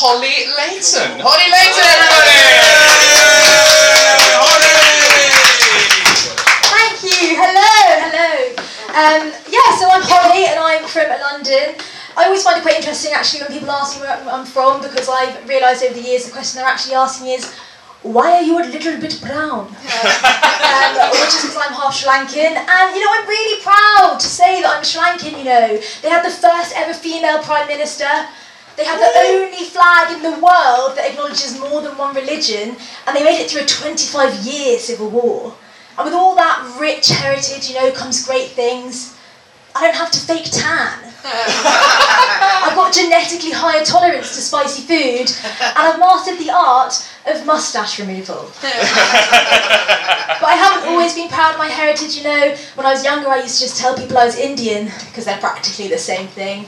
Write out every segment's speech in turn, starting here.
Holly Layton. Holly Layton, everybody! Holly! Thank you. Hello, hello. Um, yeah, so I'm Holly and I'm from London. I always find it quite interesting actually when people ask me where I'm from because I've realised over the years the question they're actually asking is, why are you a little bit brown? um, which is because I'm half Sri Lankan. And you know, I'm really proud to say that I'm Sri Lankan, you know. They had the first ever female Prime Minister. They have the only flag in the world that acknowledges more than one religion, and they made it through a 25 year civil war. And with all that rich heritage, you know, comes great things. I don't have to fake tan. I've got genetically higher tolerance to spicy food, and I've mastered the art of mustache removal. but I haven't always been proud of my heritage, you know. When I was younger, I used to just tell people I was Indian, because they're practically the same thing.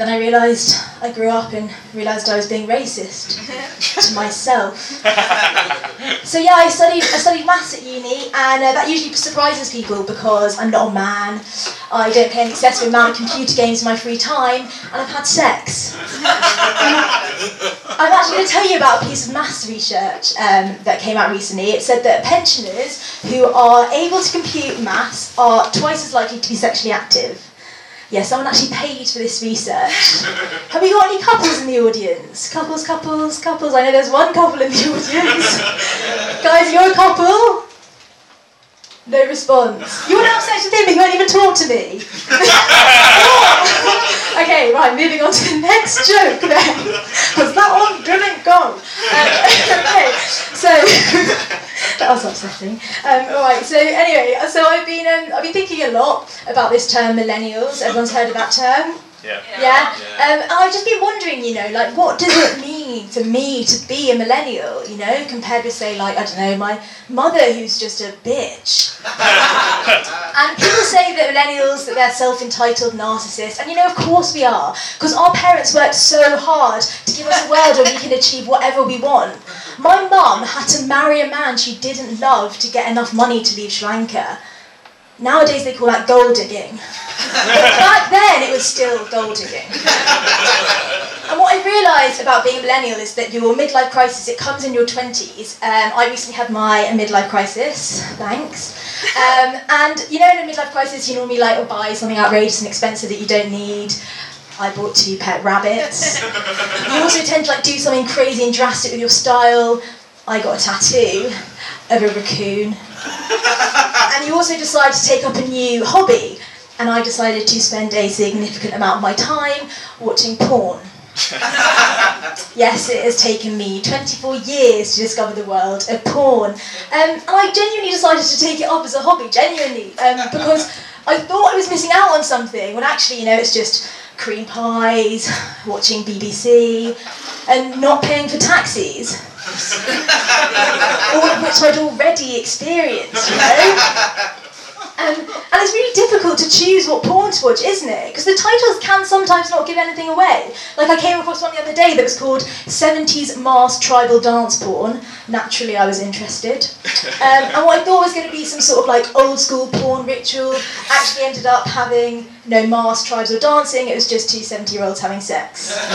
Then I realised I grew up and realised I was being racist to myself. So yeah, I studied I studied maths at uni, and uh, that usually surprises people because I'm not a man. I don't play an excessive amount of computer games in my free time, and I've had sex. I'm actually going to tell you about a piece of maths research um, that came out recently. It said that pensioners who are able to compute maths are twice as likely to be sexually active. Yeah, someone actually paid for this research. Have we got any couples in the audience? Couples, couples, couples. I know there's one couple in the audience. Guys, you're a couple? No response. You want to have sex with him, but you won't even talk to me. okay, right, moving on to the next joke then. Because that one didn't go. Um, okay, so was upsetting. Um, alright, so anyway, so I've been um, I've been thinking a lot about this term millennials. Everyone's heard of that term? Yeah. Yeah. Um, I've just been wondering, you know, like what does it mean for me to be a millennial, you know, compared with say like, I don't know, my mother who's just a bitch. and people say that millennials that they're self-entitled narcissists, and you know, of course we are, because our parents worked so hard to give us a world where we can achieve whatever we want. My mum had to marry a man she didn't love to get enough money to leave Sri Lanka. Nowadays they call that gold digging. But back then it was still gold digging. and what I realised about being a millennial is that your midlife crisis, it comes in your 20s. Um, I recently had my midlife crisis, thanks. Um, and you know in a midlife crisis you normally like buy something outrageous and expensive that you don't need. I bought two pet rabbits. You also tend to like do something crazy and drastic with your style. I got a tattoo of a raccoon. and you also decide to take up a new hobby. And I decided to spend a significant amount of my time watching porn. yes, it has taken me 24 years to discover the world of porn. Um, and I genuinely decided to take it up as a hobby, genuinely, um, because I thought I was missing out on something, when actually, you know, it's just cream pies, watching BBC, and not paying for taxis. All of which I'd already experienced, you know? Um, and it's really difficult to choose what porn to watch, isn't it? Because the titles can sometimes not give anything away. Like I came across one the other day that was called 70s Masked Tribal Dance Porn. Naturally, I was interested. Um, and what I thought was going to be some sort of like old school porn ritual actually ended up having no masked tribes or dancing, it was just two 70 year olds having sex.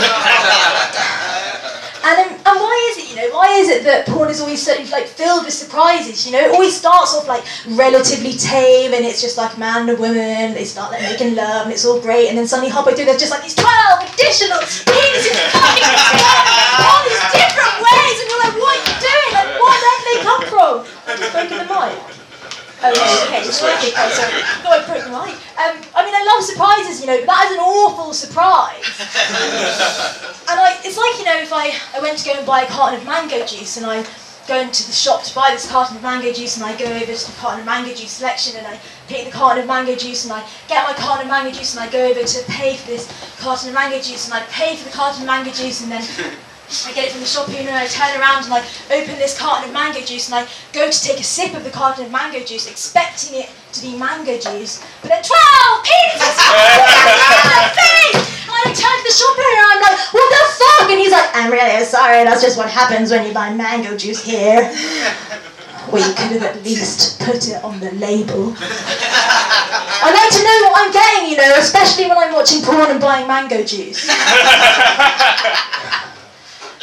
And, um, and why is it, you know, why is it that porn is always so like filled with surprises? You know, it always starts off like relatively tame and it's just like man and woman, they start like making love and it's all great and then suddenly halfway through there's just like these 12 additional penises fucking all these different ways and you're like, what are you doing? Like, where did they come from? Broke the mic. Oh, okay, sorry. No, I broke the mic. Um, I mean, I love surprises, you know, but that is an awful surprise. and I, it's like, you know, if I, I went to go and buy a carton of mango juice and I go into the shop to buy this carton of mango juice and I go over to the carton of mango juice selection and I pick the carton of mango juice and I get my carton of mango juice and I go over to pay for this carton of mango juice and I pay for the carton of mango juice and then I get it from the shop owner and I turn around and I open this carton of mango juice and I go to take a sip of the carton of mango juice expecting it to be mango juice. But then 12 penises And I turn to the shop owner and I'm like, what the fuck? And he's like, I'm really sorry, that's just what happens when you buy mango juice here. Well, you could have at least put it on the label. I like to know what I'm getting, you know, especially when I'm watching porn and buying mango juice.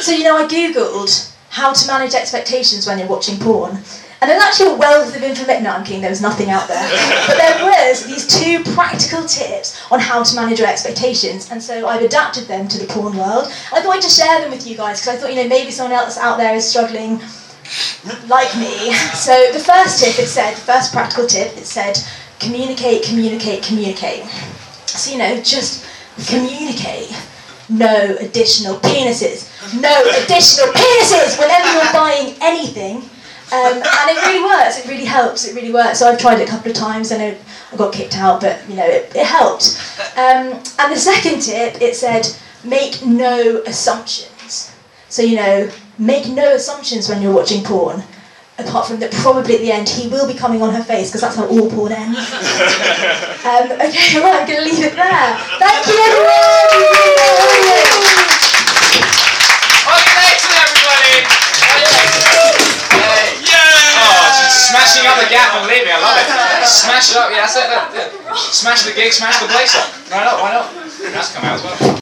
So, you know, I googled how to manage expectations when you're watching porn. And there's actually a wealth of information. No, I'm kidding, there was nothing out there. but there was these two practical tips on how to manage your expectations. And so I've adapted them to the porn world. I thought I'd just share them with you guys because I thought, you know, maybe someone else out there is struggling like me. So the first tip, it said, the first practical tip, it said, communicate, communicate, communicate. So, you know, just communicate. No additional penises. No additional penises whenever you're buying anything. Um, and it really works. It really helps. It really works. So I've tried it a couple of times. I know I got kicked out, but you know it, it helped. Um, and the second tip, it said make no assumptions. So you know, make no assumptions when you're watching porn. Apart from that, probably at the end he will be coming on her face because that's how all porn ends. um, okay, well I'm going to leave it there. Thank you everyone. Holly Layton, everybody! Oh, she's smashing up the gap and leaving. I love it. Smash it up. Yeah, that's it. That- yeah. Smash the gig, smash the place up. Why not? Why not? That's come out as well.